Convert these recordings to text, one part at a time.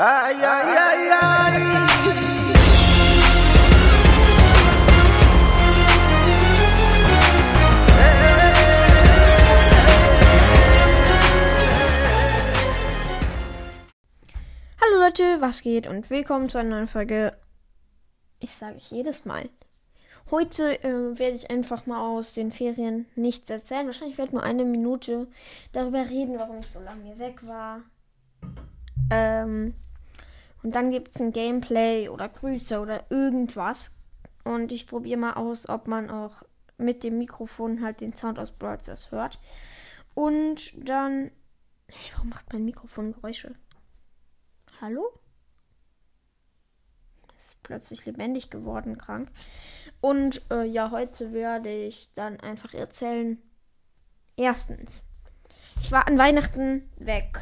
Ay, ay, ay, ay. Hallo Leute, was geht und willkommen zu einer neuen Folge. Ich sage ich jedes Mal. Heute äh, werde ich einfach mal aus den Ferien nichts erzählen. Wahrscheinlich werde ich nur eine Minute darüber reden, warum ich so lange weg war. Ähm, und dann gibt es ein Gameplay oder Grüße oder irgendwas. Und ich probiere mal aus, ob man auch mit dem Mikrofon halt den Sound aus Brawl hört. Und dann. Hey, warum macht mein Mikrofon Geräusche? Hallo? Ist plötzlich lebendig geworden, krank. Und äh, ja, heute werde ich dann einfach erzählen. Erstens, ich war an Weihnachten weg.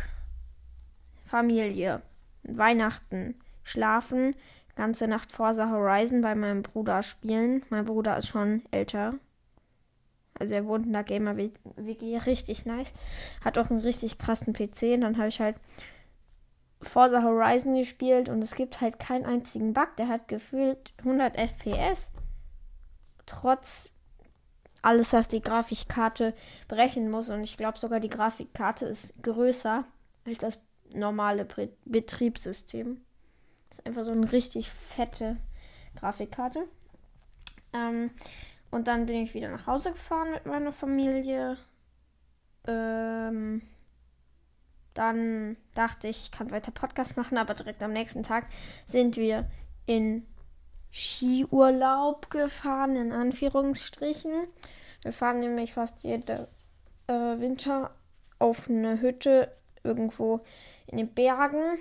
Familie. Weihnachten schlafen. Ganze Nacht Forza Horizon bei meinem Bruder spielen. Mein Bruder ist schon älter. Also er wohnt in der Gamer WG. Richtig nice. Hat auch einen richtig krassen PC. Und dann habe ich halt Forza Horizon gespielt und es gibt halt keinen einzigen Bug. Der hat gefühlt 100 FPS. Trotz alles, was die Grafikkarte brechen muss. Und ich glaube sogar, die Grafikkarte ist größer als das normale Be Betriebssystem. Das ist einfach so eine richtig fette Grafikkarte. Ähm, und dann bin ich wieder nach Hause gefahren mit meiner Familie. Ähm, dann dachte ich, ich kann weiter Podcast machen, aber direkt am nächsten Tag sind wir in Skiurlaub gefahren, in Anführungsstrichen. Wir fahren nämlich fast jede äh, Winter auf eine Hütte irgendwo in den Bergen,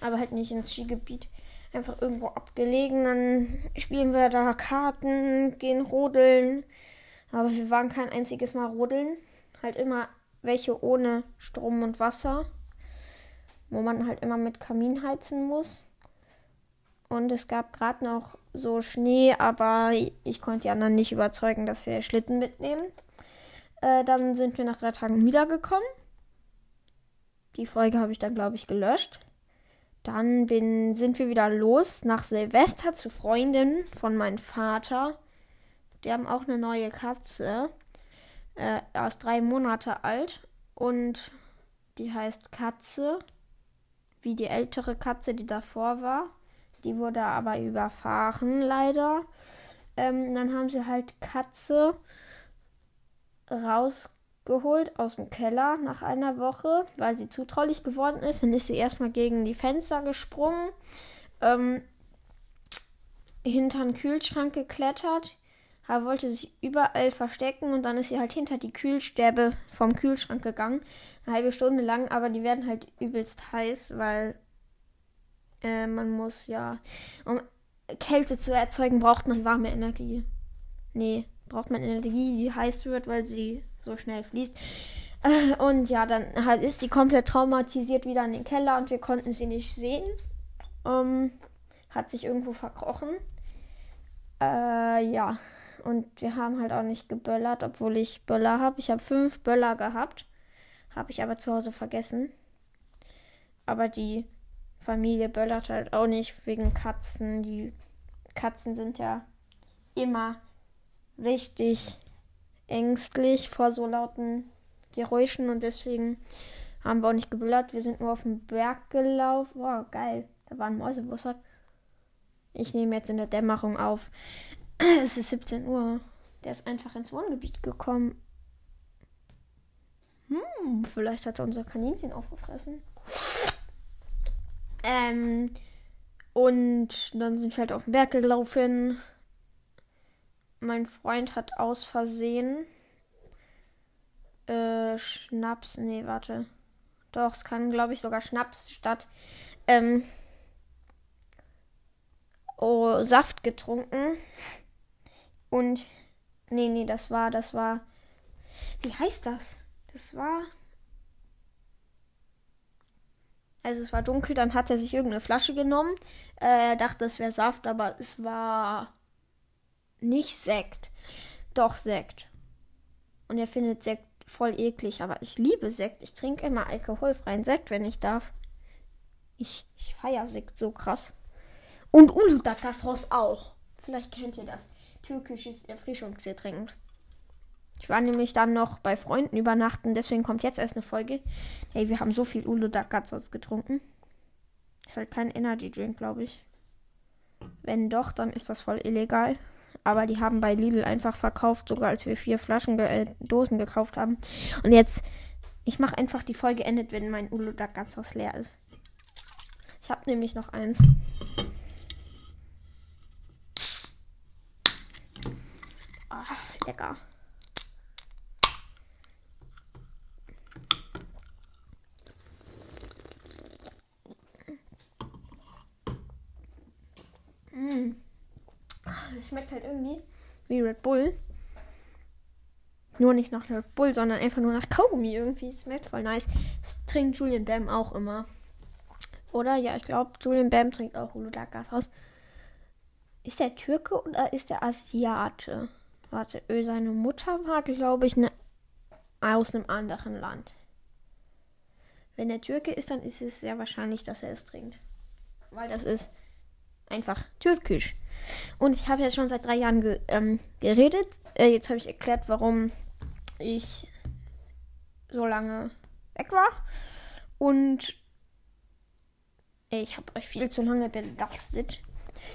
aber halt nicht ins Skigebiet. Einfach irgendwo abgelegen. Dann spielen wir da Karten, gehen rodeln. Aber wir waren kein einziges Mal rodeln. Halt immer welche ohne Strom und Wasser, wo man halt immer mit Kamin heizen muss. Und es gab gerade noch so Schnee, aber ich konnte die anderen nicht überzeugen, dass wir Schlitten mitnehmen. Äh, dann sind wir nach drei Tagen wiedergekommen. Die Folge habe ich dann, glaube ich, gelöscht. Dann bin, sind wir wieder los nach Silvester zu Freundinnen von meinem Vater. Die haben auch eine neue Katze. Äh, er ist drei Monate alt und die heißt Katze, wie die ältere Katze, die davor war. Die wurde aber überfahren, leider. Ähm, dann haben sie halt Katze rausgeholt aus dem Keller nach einer Woche, weil sie zutraulich geworden ist. Dann ist sie erstmal gegen die Fenster gesprungen, ähm, hinter den Kühlschrank geklettert, er wollte sich überall verstecken und dann ist sie halt hinter die Kühlstäbe vom Kühlschrank gegangen. Eine halbe Stunde lang, aber die werden halt übelst heiß, weil äh, man muss ja, um Kälte zu erzeugen, braucht man warme Energie. Nee, braucht man Energie, die heiß wird, weil sie so schnell fließt. Äh, und ja, dann ist sie komplett traumatisiert wieder in den Keller und wir konnten sie nicht sehen. Ähm, hat sich irgendwo verkrochen. Äh, ja. Und wir haben halt auch nicht geböllert, obwohl ich Böller habe. Ich habe fünf Böller gehabt. Habe ich aber zu Hause vergessen. Aber die Familie böllert halt auch nicht wegen Katzen. Die Katzen sind ja immer richtig ängstlich vor so lauten Geräuschen und deswegen haben wir auch nicht geböllert. Wir sind nur auf den Berg gelaufen. Wow, geil. Da war ein Mäusebussard. Ich nehme jetzt in der Dämmerung auf. Es ist 17 Uhr. Der ist einfach ins Wohngebiet gekommen. Hm, vielleicht hat er unser Kaninchen aufgefressen. Ähm, und dann sind wir halt auf den Berg gelaufen. Mein Freund hat aus Versehen äh, Schnaps. Nee, warte. Doch, es kann, glaube ich, sogar Schnaps statt ähm, oh, Saft getrunken. Und nee, nee, das war, das war. Wie heißt das? Das war. Also es war dunkel, dann hat er sich irgendeine Flasche genommen. Er äh, dachte, es wäre Saft, aber es war nicht Sekt. Doch Sekt. Und er findet Sekt voll eklig, aber ich liebe Sekt. Ich trinke immer alkoholfreien Sekt, wenn ich darf. Ich, ich feiere Sekt so krass. Und Uludakasros auch. Vielleicht kennt ihr das. Türkisches Erfrischungsgetränk. Ich war nämlich dann noch bei Freunden übernachten, deswegen kommt jetzt erst eine Folge. Hey, wir haben so viel Uludakasros getrunken. Ist halt kein Energy Drink, glaube ich. Wenn doch, dann ist das voll illegal. Aber die haben bei Lidl einfach verkauft, sogar als wir vier Flaschen äh, Dosen gekauft haben. Und jetzt, ich mache einfach die Folge endet, wenn mein Uludakasros leer ist. Ich habe nämlich noch eins. Ah, lecker. Mm. Es schmeckt halt irgendwie wie Red Bull. Nur nicht nach Red Bull, sondern einfach nur nach Kaugummi irgendwie. Es schmeckt voll nice. Das trinkt Julian Bam auch immer. Oder? Ja, ich glaube, Julian Bam trinkt auch Huludakas aus. Ist der Türke oder ist der Asiate? Warte, seine Mutter war, glaube ich, ne, aus einem anderen Land. Wenn der Türke ist, dann ist es sehr wahrscheinlich, dass er es trinkt. Weil das ist einfach türkisch. Und ich habe jetzt schon seit drei Jahren ge ähm, geredet. Äh, jetzt habe ich erklärt, warum ich so lange weg war. Und ich habe euch viel zu lange belastet.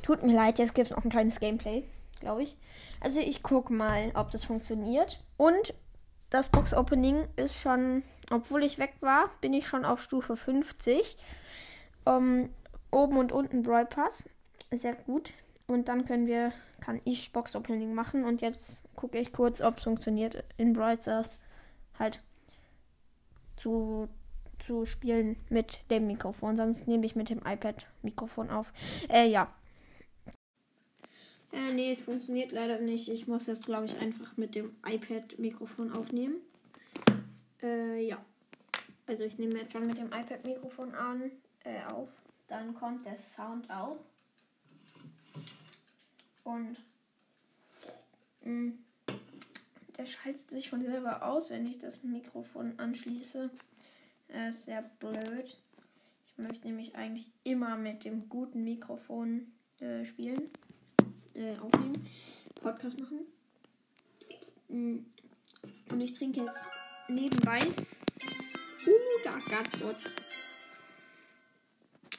Tut mir leid, jetzt gibt es noch ein kleines Gameplay, glaube ich. Also ich gucke mal, ob das funktioniert. Und das Box-Opening ist schon, obwohl ich weg war, bin ich schon auf Stufe 50. Um, oben und unten Brawl Pass. Sehr gut. Und dann können wir, kann ich Box-Opening machen. Und jetzt gucke ich kurz, ob es funktioniert in Brawl Stars halt zu zu spielen mit dem Mikrofon. Sonst nehme ich mit dem iPad Mikrofon auf. Äh, ja. Äh, nee, es funktioniert leider nicht. Ich muss jetzt, glaube ich, einfach mit dem iPad Mikrofon aufnehmen. Äh, ja. Also ich nehme jetzt schon mit dem iPad Mikrofon an, äh, auf. Dann kommt der Sound auch. Und mh, mm, der schaltet sich von selber aus, wenn ich das Mikrofon anschließe. Er ist sehr blöd. Ich möchte nämlich eigentlich immer mit dem guten Mikrofon äh, spielen, äh, aufnehmen, Podcast machen. Mm. Und ich trinke jetzt nebenbei Umudagatsotz.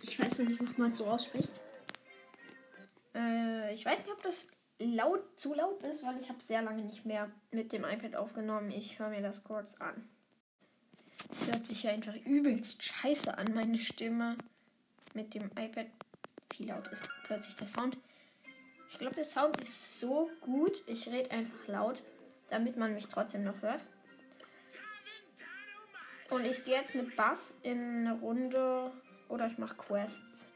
Ich weiß noch nicht, wie man so ausspricht. Ich weiß nicht, ob das laut zu laut ist, weil ich habe sehr lange nicht mehr mit dem iPad aufgenommen. Ich höre mir das kurz an. Es hört sich ja einfach übelst scheiße an, meine Stimme. Mit dem iPad. Wie laut ist plötzlich der Sound? Ich glaube, der Sound ist so gut. Ich rede einfach laut, damit man mich trotzdem noch hört. Und ich gehe jetzt mit Bass in eine Runde. Oder ich mache Quests.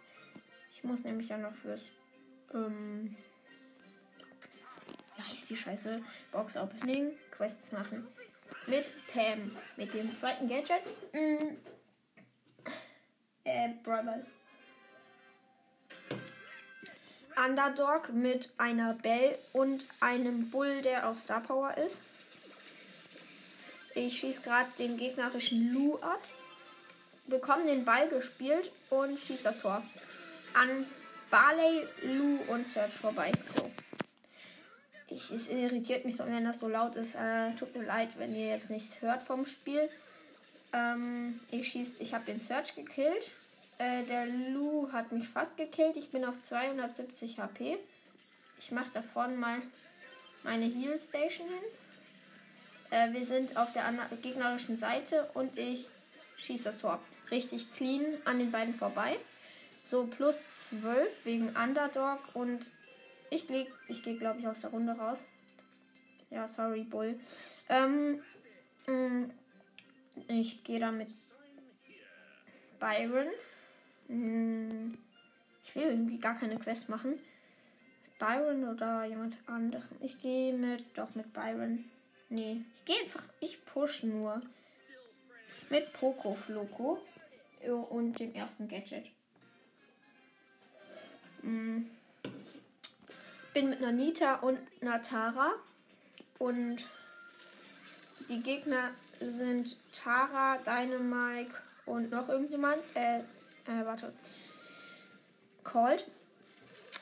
Ich muss nämlich ja noch fürs. Ähm, wie heißt die Scheiße? Box Opening. Quests machen mit Pam. Mit dem zweiten Gadget. Mm. Äh, Brawl. Underdog mit einer Bell und einem Bull, der auf Star Power ist. Ich schieße gerade den gegnerischen Lu ab. Bekomme den Ball gespielt und schieße das Tor. An Barley, Lu und Search vorbei. So ich, es irritiert mich so, wenn das so laut ist. Äh, tut mir leid, wenn ihr jetzt nichts hört vom Spiel. Ähm, ich schießt, ich habe den Search gekillt. Äh, der Lu hat mich fast gekillt. Ich bin auf 270 HP. Ich mache davon mal meine Heal Station hin. Äh, wir sind auf der gegnerischen Seite und ich schieße das Tor. Richtig clean an den beiden vorbei. So plus 12 wegen Underdog und ich gehe, ich geh, glaube ich, aus der Runde raus. Ja, sorry, Bull. Ähm, mm, ich gehe da mit Byron. Mm, ich will irgendwie gar keine Quest machen. Byron oder jemand anderem. Ich gehe mit, doch mit Byron. Nee, ich gehe einfach, ich push nur. Mit Poco Floco und dem ersten Gadget. Mm bin mit einer Nita und einer Tara. Und die Gegner sind Tara, Dynamike und noch irgendjemand. Äh, Äh, warte. Cold.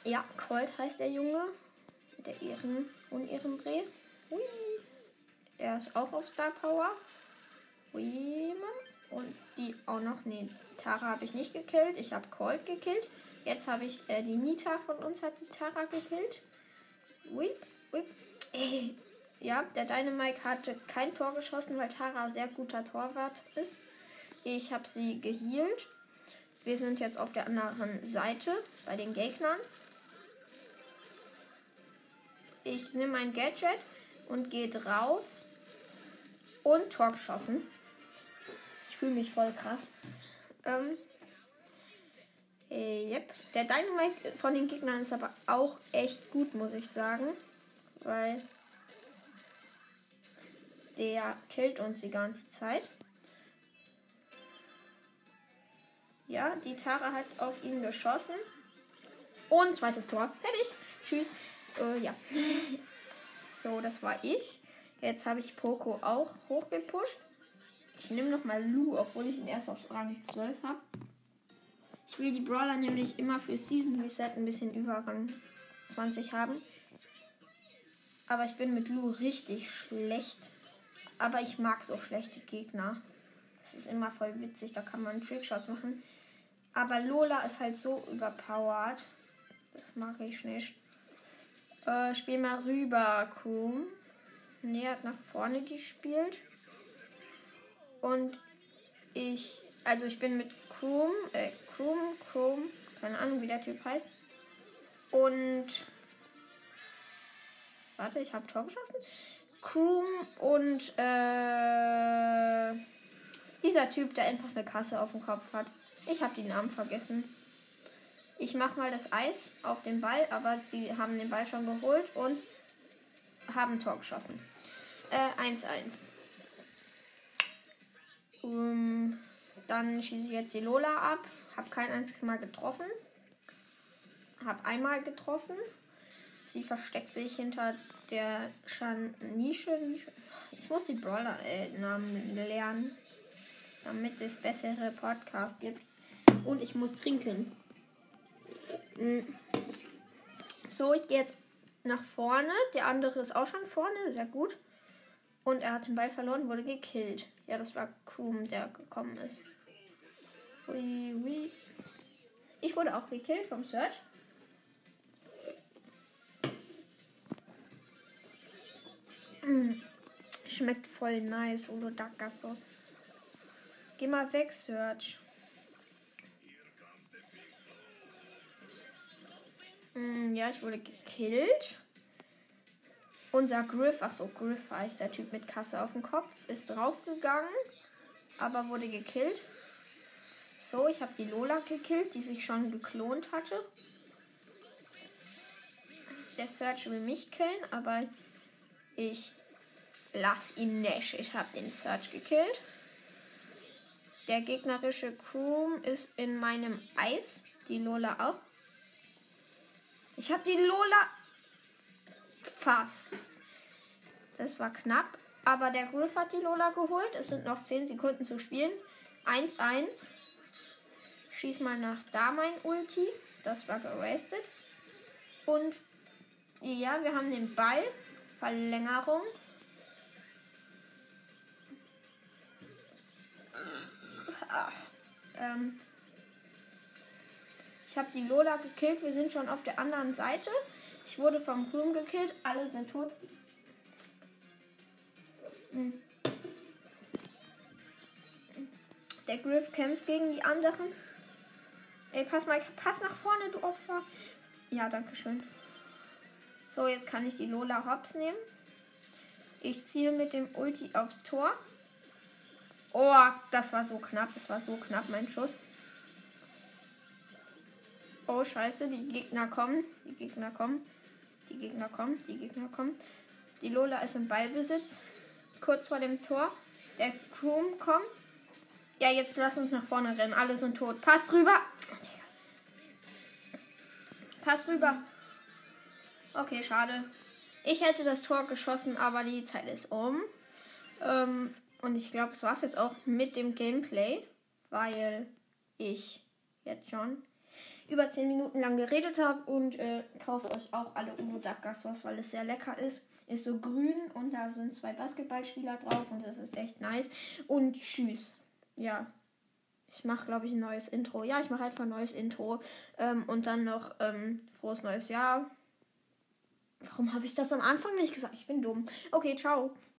Ja, Cold heißt der Junge. Der Ehren- und Ehrenbree. Er ist auch auf Star Power. Und die auch noch. Nee, Tara habe ich nicht gekillt. Ich habe Cold gekillt. Jetzt habe ich äh, die Nita von uns hat die Tara gekillt. Whip, whip. Ey. Ja, der Dynamite hatte kein Tor geschossen, weil Tara sehr guter Torwart ist. Ich habe sie gehealt. Wir sind jetzt auf der anderen Seite bei den Gegnern. Ich nehme mein Gadget und gehe drauf. Und Tor geschossen. Ich fühle mich voll krass. Ähm, äh, yep. Der Dynamite von den Gegnern ist aber auch echt gut, muss ich sagen. Weil der killt uns die ganze Zeit. Ja, die Tara hat auf ihn geschossen. Und zweites Tor. Fertig. Tschüss. Äh, ja. so, das war ich. Jetzt habe ich Poco auch hochgepusht. Ich nehme nochmal Lu, obwohl ich ihn erst auf Rang 12 habe. Ich will die Brawler nämlich immer für Season Reset ein bisschen über Rang 20 haben. Aber ich bin mit Lu richtig schlecht. Aber ich mag so schlechte Gegner. Das ist immer voll witzig, da kann man Trickshots machen. Aber Lola ist halt so überpowered. Das mag ich nicht. Äh, spiel mal rüber, Kroom. Nee, hat nach vorne gespielt. Und ich, also ich bin mit Kroom, äh, Kroom, Kroom, keine Ahnung, wie der Typ heißt. Und, warte, ich habe Tor geschossen. Kroom und, äh, dieser Typ, der einfach eine Kasse auf dem Kopf hat. Ich habe die Namen vergessen. Ich mache mal das Eis auf den Ball, aber die haben den Ball schon geholt und haben Tor geschossen. 1-1. Äh, um, dann schieße ich jetzt die Lola ab. Hab kein einziges Mal getroffen. Hab einmal getroffen. Sie versteckt sich hinter der Schan Nische. Ich muss die Brawler-Namen lernen, damit es bessere Podcasts gibt. Und ich muss trinken. Mm. So, ich gehe jetzt nach vorne. Der andere ist auch schon vorne. Sehr gut. Und er hat den Ball verloren, wurde gekillt. Ja, das war Kroom, der gekommen ist. Ich wurde auch gekillt vom Search. Mm. Schmeckt voll nice, Olo Duck Geh mal weg, Search. Mm, ja, ich wurde gekillt. Unser Griff, ach so, Griff heißt der Typ mit Kasse auf dem Kopf, ist draufgegangen, aber wurde gekillt. So, ich habe die Lola gekillt, die sich schon geklont hatte. Der Search will mich killen, aber ich lass ihn nicht. Ich habe den Search gekillt. Der gegnerische Crew ist in meinem Eis. Die Lola auch. Ich habe die Lola fast. Das war knapp. Aber der Griff hat die Lola geholt. Es sind noch 10 Sekunden zu spielen. 1-1. Schieß mal nach da mein Ulti. Das war gerastet. Und ja, wir haben den Ball. Verlängerung. Ah, ähm, ich habe die Lola gekillt. Wir sind schon auf der anderen Seite. Ich wurde vom Grün gekillt. Alle sind tot. Hm. Der Griff kämpft gegen die anderen. Ey, pass mal, pass nach vorne, du Opfer. Ja, danke schön. So, jetzt kann ich die Lola Hops nehmen. Ich ziehe mit dem Ulti aufs Tor. Oh, das war so knapp. Das war so knapp, mein Schuss. Oh, scheiße, die Gegner kommen. Die Gegner kommen. Die Gegner kommen. Die Gegner kommen. Die Lola ist im Ballbesitz. Kurz vor dem Tor. Der Kroom kommt. Ja, jetzt lass uns nach vorne rennen. Alle sind tot. Pass rüber. Pass rüber. Okay, schade. Ich hätte das Tor geschossen, aber die Zeit ist um. Ähm, und ich glaube, es war es jetzt auch mit dem Gameplay, weil ich jetzt schon über 10 Minuten lang geredet habe und äh, kauft euch auch alle Uno Duck weil es sehr lecker ist. Ist so grün und da sind zwei Basketballspieler drauf und das ist echt nice. Und tschüss. Ja. Ich mache, glaube ich, ein neues Intro. Ja, ich mache einfach ein neues Intro. Ähm, und dann noch ähm, frohes neues Jahr. Warum habe ich das am Anfang nicht gesagt? Ich bin dumm. Okay, ciao.